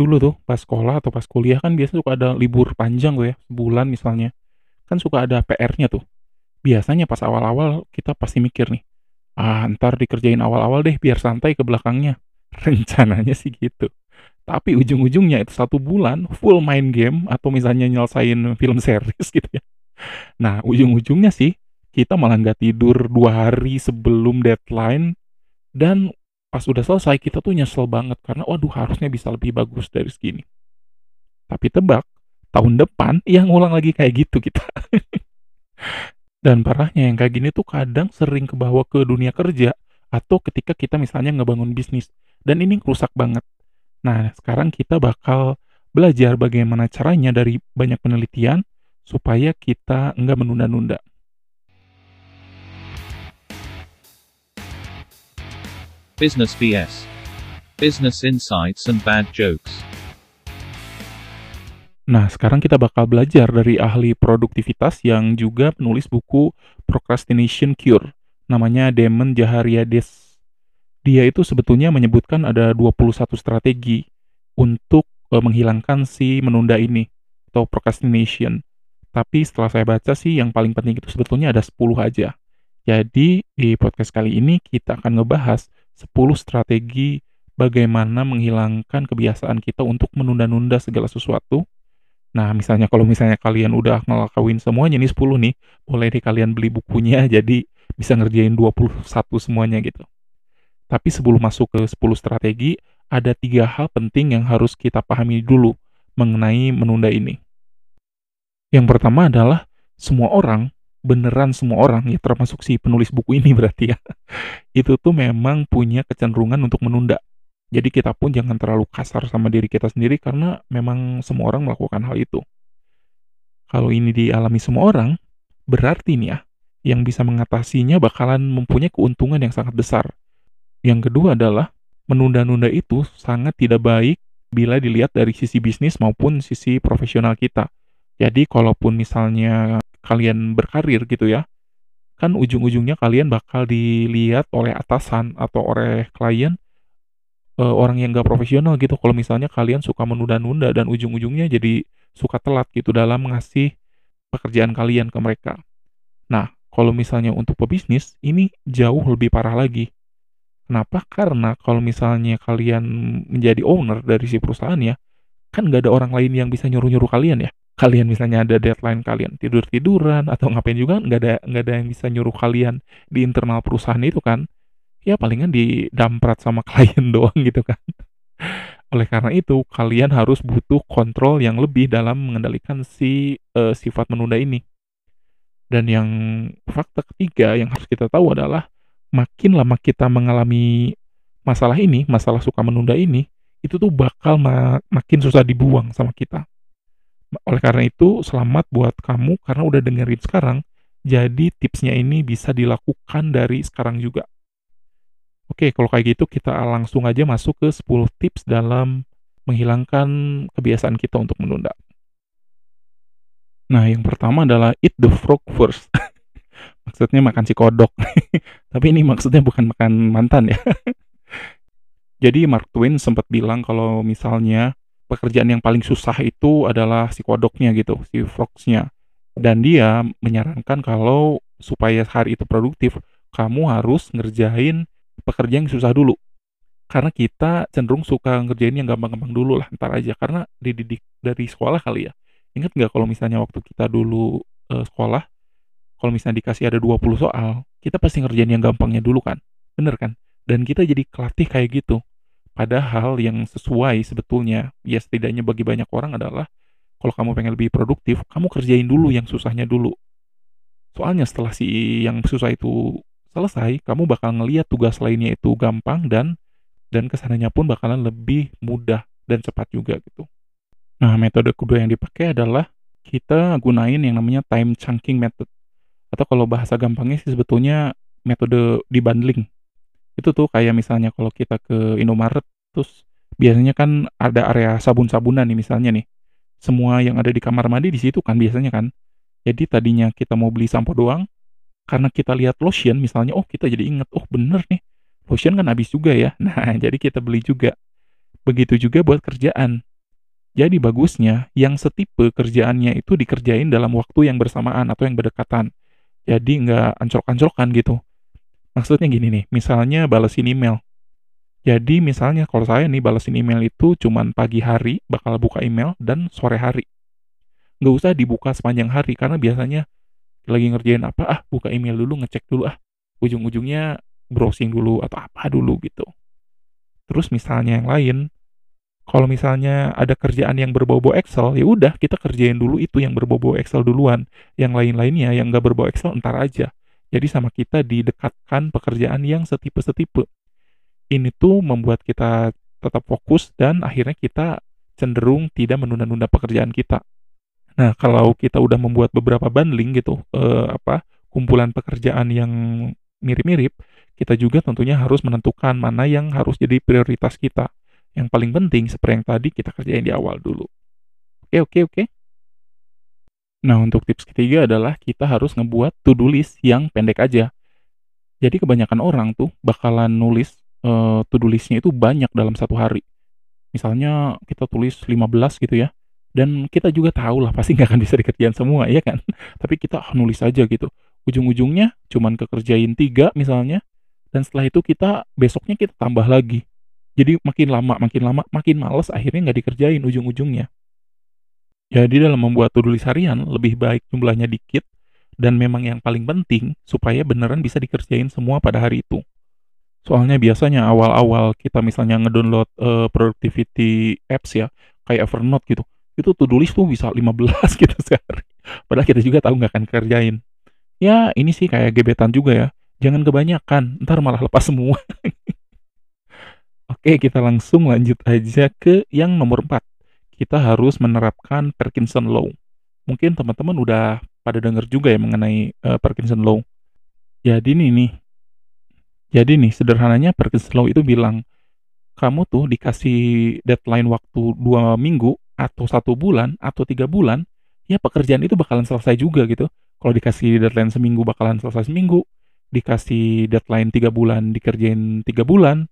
Dulu tuh pas sekolah atau pas kuliah kan biasanya suka ada libur panjang tuh ya, sebulan misalnya. Kan suka ada PR-nya tuh. Biasanya pas awal-awal kita pasti mikir nih, "Ah, ntar dikerjain awal-awal deh biar santai ke belakangnya." Rencananya sih gitu. Tapi ujung-ujungnya itu satu bulan full main game atau misalnya nyelesain film series gitu ya. Nah, ujung-ujungnya sih kita malah nggak tidur dua hari sebelum deadline dan pas udah selesai kita tuh nyesel banget karena waduh harusnya bisa lebih bagus dari segini. Tapi tebak, tahun depan yang ngulang lagi kayak gitu kita. Dan parahnya yang kayak gini tuh kadang sering kebawa ke dunia kerja atau ketika kita misalnya ngebangun bisnis. Dan ini rusak banget. Nah, sekarang kita bakal belajar bagaimana caranya dari banyak penelitian supaya kita nggak menunda-nunda. Business BS. Business insights and bad jokes. Nah, sekarang kita bakal belajar dari ahli produktivitas yang juga penulis buku Procrastination Cure. Namanya Damon Jahariades. Dia itu sebetulnya menyebutkan ada 21 strategi untuk uh, menghilangkan si menunda ini atau procrastination. Tapi setelah saya baca sih yang paling penting itu sebetulnya ada 10 aja. Jadi di podcast kali ini kita akan ngebahas 10 strategi bagaimana menghilangkan kebiasaan kita untuk menunda-nunda segala sesuatu. Nah, misalnya kalau misalnya kalian udah ngelakuin semuanya nih 10 nih, boleh deh kalian beli bukunya jadi bisa ngerjain 21 semuanya gitu. Tapi sebelum masuk ke 10 strategi, ada tiga hal penting yang harus kita pahami dulu mengenai menunda ini. Yang pertama adalah semua orang, beneran semua orang, ya termasuk si penulis buku ini berarti ya, itu tuh memang punya kecenderungan untuk menunda. Jadi kita pun jangan terlalu kasar sama diri kita sendiri karena memang semua orang melakukan hal itu. Kalau ini dialami semua orang, berarti nih ya, yang bisa mengatasinya bakalan mempunyai keuntungan yang sangat besar. Yang kedua adalah menunda-nunda itu sangat tidak baik bila dilihat dari sisi bisnis maupun sisi profesional kita. Jadi kalaupun misalnya kalian berkarir gitu ya, kan ujung-ujungnya kalian bakal dilihat oleh atasan atau oleh klien uh, orang yang gak profesional gitu kalau misalnya kalian suka menunda-nunda dan ujung-ujungnya jadi suka telat gitu dalam mengasih pekerjaan kalian ke mereka. Nah, kalau misalnya untuk pebisnis, ini jauh lebih parah lagi. Kenapa? Karena kalau misalnya kalian menjadi owner dari si perusahaan ya, kan nggak ada orang lain yang bisa nyuruh-nyuruh kalian ya. Kalian misalnya ada deadline kalian tidur-tiduran atau ngapain juga nggak ada nggak ada yang bisa nyuruh kalian di internal perusahaan itu kan. Ya palingan didamprat sama klien doang gitu kan. Oleh karena itu, kalian harus butuh kontrol yang lebih dalam mengendalikan si uh, sifat menunda ini. Dan yang fakta ketiga yang harus kita tahu adalah makin lama kita mengalami masalah ini, masalah suka menunda ini, itu tuh bakal ma makin susah dibuang sama kita. Oleh karena itu, selamat buat kamu karena udah dengerin sekarang. Jadi tipsnya ini bisa dilakukan dari sekarang juga. Oke, kalau kayak gitu kita langsung aja masuk ke 10 tips dalam menghilangkan kebiasaan kita untuk menunda. Nah, yang pertama adalah eat the frog first. maksudnya makan si kodok. Tapi ini maksudnya bukan makan mantan ya. Jadi Mark Twain sempat bilang kalau misalnya pekerjaan yang paling susah itu adalah si kodoknya gitu, si frogsnya. Dan dia menyarankan kalau supaya hari itu produktif, kamu harus ngerjain pekerjaan yang susah dulu. Karena kita cenderung suka ngerjain yang gampang-gampang dulu lah, ntar aja. Karena dididik dari sekolah kali ya. Ingat nggak kalau misalnya waktu kita dulu uh, sekolah, kalau misalnya dikasih ada 20 soal, kita pasti ngerjain yang gampangnya dulu kan. Bener kan? Dan kita jadi kelatih kayak gitu. Padahal yang sesuai sebetulnya, ya setidaknya bagi banyak orang adalah, kalau kamu pengen lebih produktif, kamu kerjain dulu yang susahnya dulu. Soalnya setelah si yang susah itu selesai, kamu bakal ngeliat tugas lainnya itu gampang dan dan ke sananya pun bakalan lebih mudah dan cepat juga gitu. Nah, metode kedua yang dipakai adalah kita gunain yang namanya time chunking method atau kalau bahasa gampangnya sih sebetulnya metode dibundling. Itu tuh kayak misalnya kalau kita ke Indomaret terus biasanya kan ada area sabun-sabunan nih misalnya nih. Semua yang ada di kamar mandi di situ kan biasanya kan. Jadi tadinya kita mau beli sampo doang, karena kita lihat lotion misalnya, oh kita jadi inget, oh bener nih, lotion kan habis juga ya. Nah, jadi kita beli juga. Begitu juga buat kerjaan. Jadi bagusnya yang setipe kerjaannya itu dikerjain dalam waktu yang bersamaan atau yang berdekatan. Jadi nggak anclok-anclokan gitu. Maksudnya gini nih, misalnya balesin email. Jadi misalnya kalau saya nih balesin email itu cuman pagi hari bakal buka email dan sore hari. Nggak usah dibuka sepanjang hari karena biasanya lagi ngerjain apa ah buka email dulu ngecek dulu ah ujung-ujungnya browsing dulu atau apa dulu gitu. Terus misalnya yang lain, kalau misalnya ada kerjaan yang berbau-bau Excel, ya udah kita kerjain dulu itu yang berbau-bau Excel duluan. Yang lain-lainnya yang nggak berbau Excel entar aja. Jadi sama kita didekatkan pekerjaan yang setipe-setipe. Ini tuh membuat kita tetap fokus dan akhirnya kita cenderung tidak menunda-nunda pekerjaan kita. Nah, kalau kita udah membuat beberapa bundling gitu, eh, apa kumpulan pekerjaan yang mirip-mirip, kita juga tentunya harus menentukan mana yang harus jadi prioritas kita. Yang paling penting seperti yang tadi kita kerjain di awal dulu. Oke, oke, oke. Nah, untuk tips ketiga adalah kita harus ngebuat to-do list yang pendek aja. Jadi kebanyakan orang tuh bakalan nulis uh, to-do listnya itu banyak dalam satu hari. Misalnya kita tulis 15 gitu ya. Dan kita juga tahu lah pasti nggak akan bisa dikerjain semua ya kan. Tapi kita ah, nulis aja gitu. Ujung-ujungnya cuman kekerjain tiga misalnya. Dan setelah itu kita besoknya kita tambah lagi. Jadi makin lama, makin lama, makin males akhirnya nggak dikerjain ujung-ujungnya. Jadi dalam membuat to-do list harian, lebih baik jumlahnya dikit, dan memang yang paling penting, supaya beneran bisa dikerjain semua pada hari itu. Soalnya biasanya awal-awal kita misalnya ngedownload uh, productivity apps ya, kayak Evernote gitu, itu to-do list tuh bisa 15 gitu sehari. Padahal kita juga tahu nggak akan kerjain. Ya ini sih kayak gebetan juga ya, jangan kebanyakan, ntar malah lepas semua. Oke, kita langsung lanjut aja ke yang nomor 4 kita harus menerapkan Parkinson Law. Mungkin teman-teman udah pada dengar juga ya mengenai uh, Parkinson Law. Jadi nih nih, jadi nih sederhananya Parkinson Law itu bilang kamu tuh dikasih deadline waktu dua minggu atau satu bulan atau tiga bulan, ya pekerjaan itu bakalan selesai juga gitu. Kalau dikasih deadline seminggu bakalan selesai seminggu, dikasih deadline tiga bulan dikerjain tiga bulan,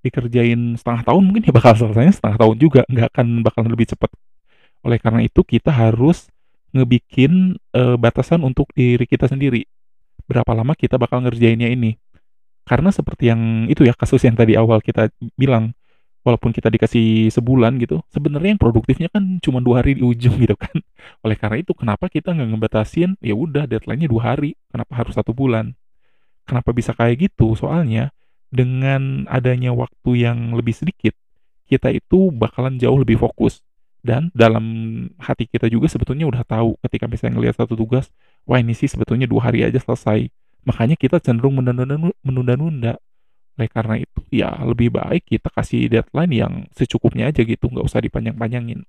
dikerjain setengah tahun mungkin ya bakal selesainya setengah tahun juga. Nggak akan bakal lebih cepat oleh karena itu kita harus ngebikin uh, batasan untuk diri kita sendiri. Berapa lama kita bakal ngerjainnya ini? Karena seperti yang itu ya kasus yang tadi awal kita bilang walaupun kita dikasih sebulan gitu sebenarnya yang produktifnya kan cuma dua hari di ujung gitu kan. Oleh karena itu kenapa kita nggak ngebatasin ya udah deadline-nya dua hari. Kenapa harus satu bulan? Kenapa bisa kayak gitu? Soalnya dengan adanya waktu yang lebih sedikit, kita itu bakalan jauh lebih fokus. Dan dalam hati kita juga sebetulnya udah tahu ketika misalnya ngelihat satu tugas, wah ini sih sebetulnya dua hari aja selesai. Makanya kita cenderung menunda-nunda. Oleh karena itu, ya lebih baik kita kasih deadline yang secukupnya aja gitu, nggak usah dipanjang-panjangin.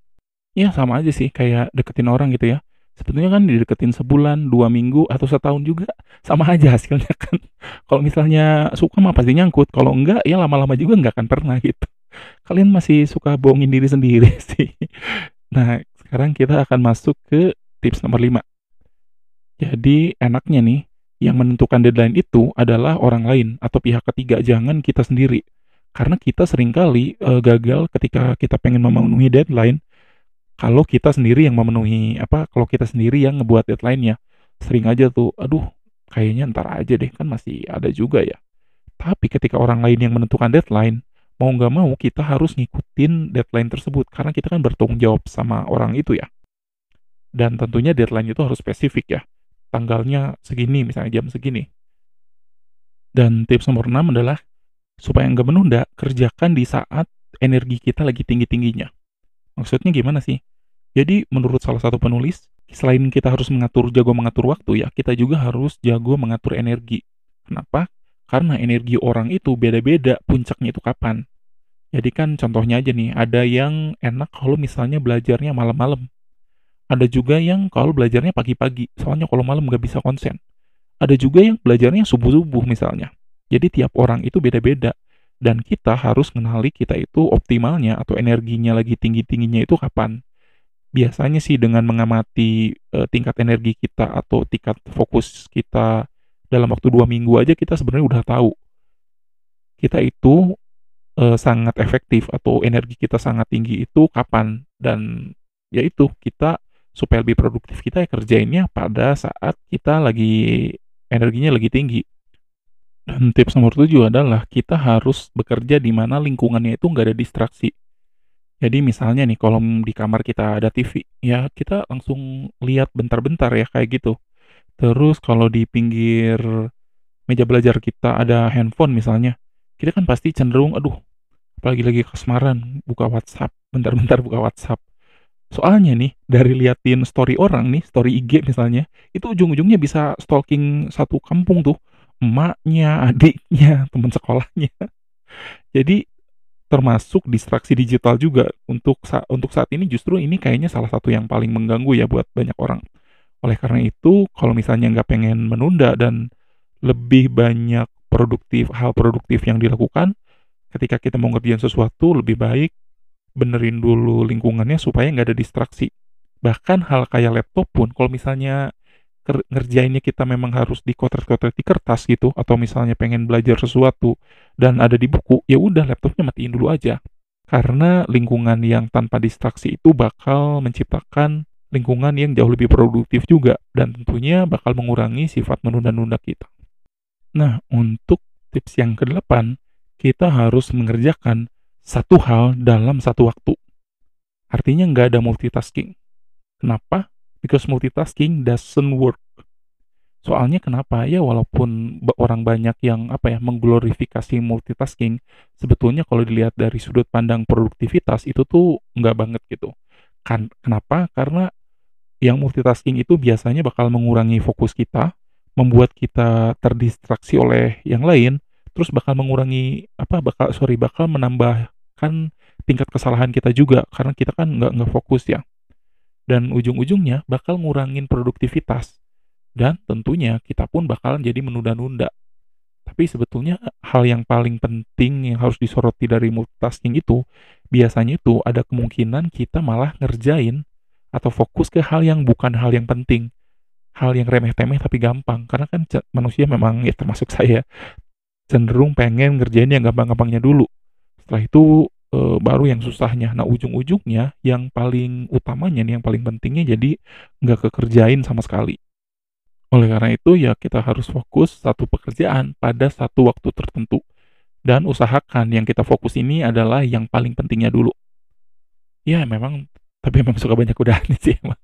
Ya sama aja sih, kayak deketin orang gitu ya sebetulnya kan dideketin sebulan, dua minggu, atau setahun juga sama aja hasilnya kan. Kalau misalnya suka mah pasti nyangkut, kalau enggak ya lama-lama juga enggak akan pernah gitu. Kalian masih suka bohongin diri sendiri sih. Nah, sekarang kita akan masuk ke tips nomor 5. Jadi enaknya nih, yang menentukan deadline itu adalah orang lain atau pihak ketiga, jangan kita sendiri. Karena kita sering kali uh, gagal ketika kita pengen memenuhi deadline, kalau kita sendiri yang memenuhi apa kalau kita sendiri yang ngebuat deadline-nya sering aja tuh aduh kayaknya ntar aja deh kan masih ada juga ya. Tapi ketika orang lain yang menentukan deadline mau nggak mau kita harus ngikutin deadline tersebut karena kita kan bertanggung jawab sama orang itu ya. Dan tentunya deadline itu harus spesifik ya tanggalnya segini misalnya jam segini. Dan tips nomor 6 adalah supaya nggak menunda kerjakan di saat energi kita lagi tinggi-tingginya. Maksudnya gimana sih jadi menurut salah satu penulis, selain kita harus mengatur jago mengatur waktu ya, kita juga harus jago mengatur energi. Kenapa? Karena energi orang itu beda-beda puncaknya itu kapan. Jadi kan contohnya aja nih, ada yang enak kalau misalnya belajarnya malam-malam. Ada juga yang kalau belajarnya pagi-pagi, soalnya kalau malam nggak bisa konsen. Ada juga yang belajarnya subuh-subuh misalnya. Jadi tiap orang itu beda-beda. Dan kita harus mengenali kita itu optimalnya atau energinya lagi tinggi-tingginya itu kapan biasanya sih dengan mengamati uh, tingkat energi kita atau tingkat fokus kita dalam waktu dua minggu aja kita sebenarnya udah tahu kita itu eee, sangat efektif atau energi kita sangat tinggi itu kapan, dan ya itu, kita supaya lebih produktif kita ya kerjainnya pada saat kita lagi energinya lagi tinggi. Dan tips nomor 7 adalah kita harus bekerja di mana lingkungannya itu nggak ada distraksi. Jadi misalnya nih kalau di kamar kita ada TV, ya kita langsung lihat bentar-bentar ya kayak gitu. Terus kalau di pinggir meja belajar kita ada handphone misalnya, kita kan pasti cenderung, aduh, apalagi lagi kasmaran, buka WhatsApp, bentar-bentar buka WhatsApp. Soalnya nih, dari liatin story orang nih, story IG misalnya, itu ujung-ujungnya bisa stalking satu kampung tuh, emaknya, adiknya, teman sekolahnya. Jadi termasuk distraksi digital juga untuk sa untuk saat ini justru ini kayaknya salah satu yang paling mengganggu ya buat banyak orang. Oleh karena itu, kalau misalnya nggak pengen menunda dan lebih banyak produktif hal produktif yang dilakukan, ketika kita mau ngerjain sesuatu lebih baik benerin dulu lingkungannya supaya nggak ada distraksi. Bahkan hal kayak laptop pun kalau misalnya ngerjainnya kita memang harus dikotret-kotret di kertas gitu atau misalnya pengen belajar sesuatu dan ada di buku, ya udah laptopnya matiin dulu aja. Karena lingkungan yang tanpa distraksi itu bakal menciptakan lingkungan yang jauh lebih produktif juga dan tentunya bakal mengurangi sifat menunda-nunda kita. Nah, untuk tips yang kedelapan, kita harus mengerjakan satu hal dalam satu waktu. Artinya nggak ada multitasking. Kenapa? Because multitasking doesn't work. Soalnya kenapa? Ya walaupun orang banyak yang apa ya mengglorifikasi multitasking, sebetulnya kalau dilihat dari sudut pandang produktivitas itu tuh nggak banget gitu. Kan kenapa? Karena yang multitasking itu biasanya bakal mengurangi fokus kita, membuat kita terdistraksi oleh yang lain, terus bakal mengurangi apa bakal sorry bakal menambahkan tingkat kesalahan kita juga karena kita kan nggak nggak fokus ya dan ujung-ujungnya bakal ngurangin produktivitas. Dan tentunya kita pun bakalan jadi menunda-nunda. Tapi sebetulnya hal yang paling penting yang harus disoroti dari multitasking itu biasanya itu ada kemungkinan kita malah ngerjain atau fokus ke hal yang bukan hal yang penting. Hal yang remeh-temeh tapi gampang. Karena kan manusia memang ya termasuk saya cenderung pengen ngerjain yang gampang-gampangnya dulu. Setelah itu e, baru yang susahnya. Nah, ujung-ujungnya yang paling utamanya nih, yang paling pentingnya jadi nggak kekerjain sama sekali. Oleh karena itu, ya kita harus fokus satu pekerjaan pada satu waktu tertentu. Dan usahakan yang kita fokus ini adalah yang paling pentingnya dulu. Ya, memang, tapi memang suka banyak nih sih emang.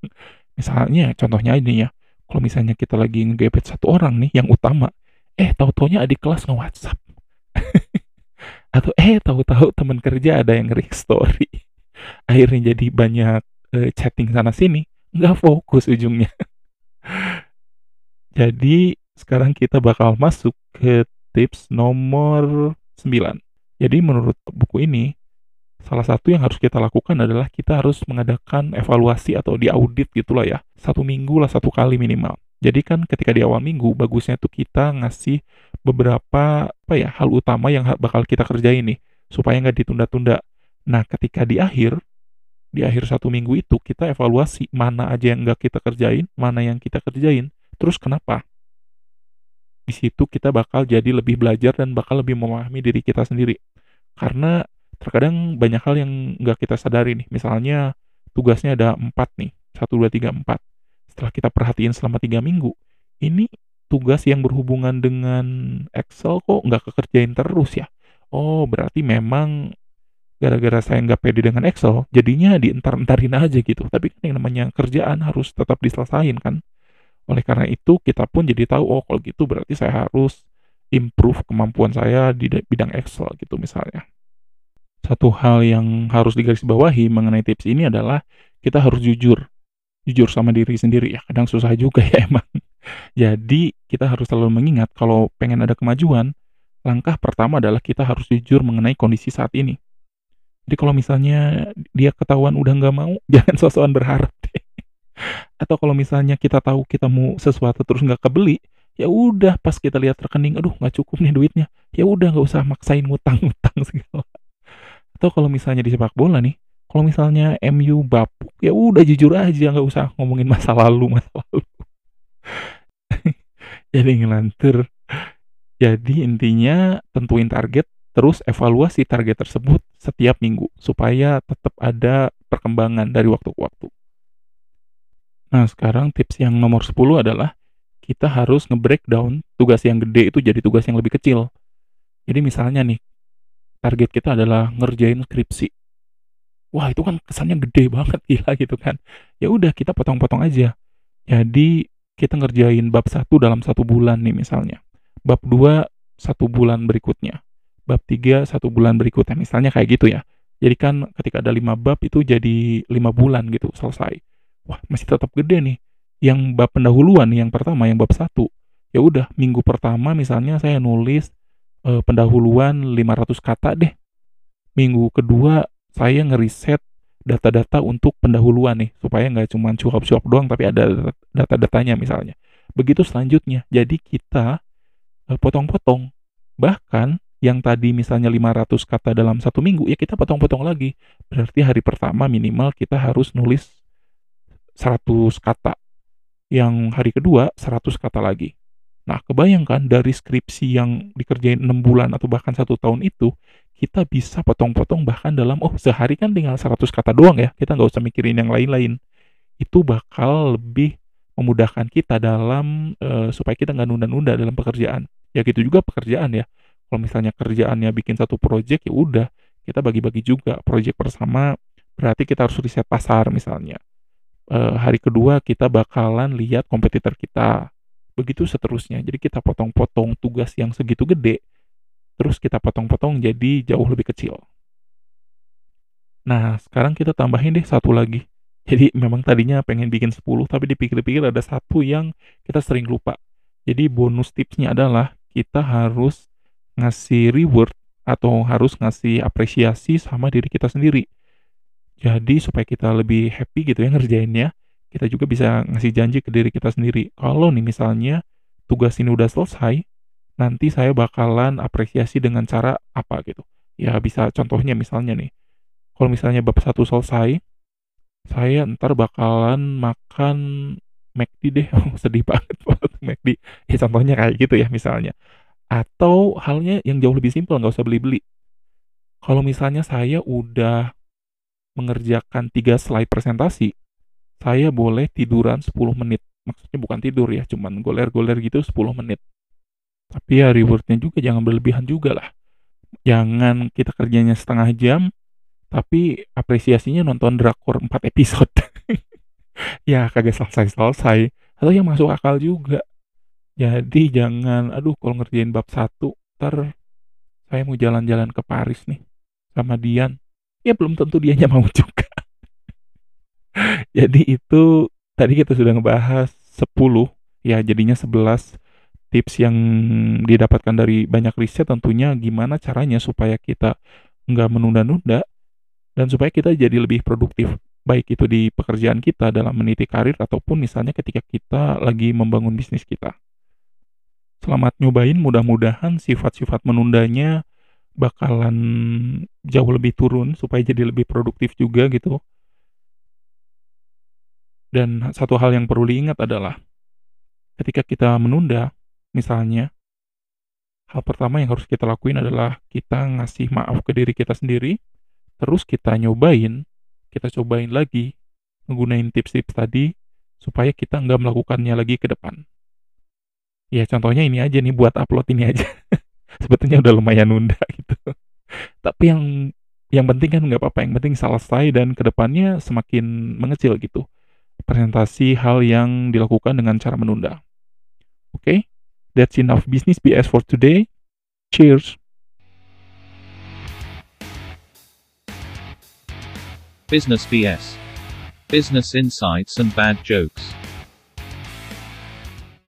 Misalnya, contohnya ini ya, kalau misalnya kita lagi ngegebet satu orang nih, yang utama, eh tahu-taunya adik kelas nge-WhatsApp atau eh tahu-tahu teman kerja ada yang nge story. Akhirnya jadi banyak uh, chatting sana sini. Nggak fokus ujungnya. Jadi sekarang kita bakal masuk ke tips nomor 9 jadi menurut buku ini salah satu yang harus kita lakukan adalah kita harus mengadakan evaluasi atau diaudit gitulah ya. Satu minggu lah satu kali minimal jadi kan ketika di awal minggu bagusnya tuh kita ngasih beberapa apa ya hal utama yang bakal kita kerjain nih supaya nggak ditunda-tunda. Nah ketika di akhir di akhir satu minggu itu kita evaluasi mana aja yang nggak kita kerjain, mana yang kita kerjain, terus kenapa. Di situ kita bakal jadi lebih belajar dan bakal lebih memahami diri kita sendiri. Karena terkadang banyak hal yang nggak kita sadari nih. Misalnya tugasnya ada empat nih, satu dua tiga empat setelah kita perhatiin selama tiga minggu, ini tugas yang berhubungan dengan Excel kok nggak kekerjain terus ya? Oh, berarti memang gara-gara saya nggak pede dengan Excel, jadinya dientar-entarin aja gitu. Tapi kan yang namanya kerjaan harus tetap diselesain kan. Oleh karena itu, kita pun jadi tahu, oh kalau gitu berarti saya harus improve kemampuan saya di bidang Excel gitu misalnya. Satu hal yang harus digarisbawahi mengenai tips ini adalah kita harus jujur jujur sama diri sendiri ya kadang susah juga ya emang. Jadi kita harus selalu mengingat kalau pengen ada kemajuan langkah pertama adalah kita harus jujur mengenai kondisi saat ini. Jadi kalau misalnya dia ketahuan udah nggak mau jangan sosokan berharap deh. Atau kalau misalnya kita tahu kita mau sesuatu terus nggak kebeli ya udah pas kita lihat rekening aduh nggak cukup nih duitnya. Ya udah nggak usah maksain ngutang-ngutang segala. Atau kalau misalnya di sepak bola nih kalau misalnya MU bapuk ya udah jujur aja nggak usah ngomongin masa lalu masa lalu jadi ngelantur jadi intinya tentuin target terus evaluasi target tersebut setiap minggu supaya tetap ada perkembangan dari waktu ke waktu. Nah, sekarang tips yang nomor 10 adalah kita harus nge-breakdown tugas yang gede itu jadi tugas yang lebih kecil. Jadi misalnya nih, target kita adalah ngerjain skripsi. Wah, itu kan kesannya gede banget gila gitu kan. Ya udah kita potong-potong aja. Jadi kita ngerjain bab satu dalam satu bulan nih misalnya. Bab dua satu bulan berikutnya. Bab tiga satu bulan berikutnya. Misalnya kayak gitu ya. Jadi kan ketika ada lima bab itu jadi lima bulan gitu selesai wah masih tetap gede nih yang bab pendahuluan yang pertama yang bab satu ya udah minggu pertama misalnya saya nulis eh, pendahuluan 500 kata deh minggu kedua saya ngeriset data-data untuk pendahuluan nih supaya nggak cuma cuap-cuap doang tapi ada data-datanya misalnya begitu selanjutnya jadi kita eh, potong-potong bahkan yang tadi misalnya 500 kata dalam satu minggu ya kita potong-potong lagi berarti hari pertama minimal kita harus nulis 100 kata. Yang hari kedua 100 kata lagi. Nah, kebayangkan dari skripsi yang dikerjain 6 bulan atau bahkan satu tahun itu, kita bisa potong-potong bahkan dalam, oh sehari kan tinggal 100 kata doang ya, kita nggak usah mikirin yang lain-lain. Itu bakal lebih memudahkan kita dalam, uh, supaya kita nggak nunda-nunda dalam pekerjaan. Ya gitu juga pekerjaan ya. Kalau misalnya kerjaannya bikin satu project, ya udah, kita bagi-bagi juga. Project pertama berarti kita harus riset pasar misalnya uh, hari kedua kita bakalan lihat kompetitor kita. Begitu seterusnya. Jadi kita potong-potong tugas yang segitu gede, terus kita potong-potong jadi jauh lebih kecil. Nah, sekarang kita tambahin deh satu lagi. Jadi memang tadinya pengen bikin 10, tapi dipikir-pikir ada satu yang kita sering lupa. Jadi bonus tipsnya adalah kita harus ngasih reward atau harus ngasih apresiasi sama diri kita sendiri. Jadi supaya kita lebih happy gitu ya ngerjainnya, kita juga bisa ngasih janji ke diri kita sendiri. Kalau nih misalnya tugas ini udah selesai, nanti saya bakalan apresiasi dengan cara apa gitu. Ya bisa contohnya misalnya nih, kalau misalnya bab satu selesai, saya ntar bakalan makan McD deh, sedih banget banget McD. Ya contohnya kayak gitu ya misalnya. Atau halnya yang jauh lebih simpel, nggak usah beli-beli. Kalau misalnya saya udah mengerjakan tiga slide presentasi, saya boleh tiduran 10 menit. Maksudnya bukan tidur ya, cuman goler-goler gitu 10 menit. Tapi ya rewardnya juga jangan berlebihan juga lah. Jangan kita kerjanya setengah jam, tapi apresiasinya nonton drakor 4 episode. ya kagak selesai-selesai. Atau yang masuk akal juga. Jadi jangan, aduh kalau ngerjain bab satu, ntar saya mau jalan-jalan ke Paris nih sama Dian ya belum tentu dianya mau juga. Jadi itu tadi kita sudah ngebahas 10 ya jadinya 11 tips yang didapatkan dari banyak riset tentunya gimana caranya supaya kita nggak menunda-nunda dan supaya kita jadi lebih produktif baik itu di pekerjaan kita dalam meniti karir ataupun misalnya ketika kita lagi membangun bisnis kita. Selamat nyobain, mudah-mudahan sifat-sifat menundanya bakalan jauh lebih turun supaya jadi lebih produktif juga gitu. Dan satu hal yang perlu diingat adalah ketika kita menunda, misalnya, hal pertama yang harus kita lakuin adalah kita ngasih maaf ke diri kita sendiri, terus kita nyobain, kita cobain lagi, menggunakan tips-tips tadi, supaya kita nggak melakukannya lagi ke depan. Ya contohnya ini aja nih buat upload ini aja. sebetulnya udah lumayan nunda gitu tapi yang yang penting kan nggak apa-apa yang penting selesai dan ke depannya semakin mengecil gitu presentasi hal yang dilakukan dengan cara menunda. Oke? Okay? that's enough business BS for today. Cheers. Business BS Business insights and bad jokes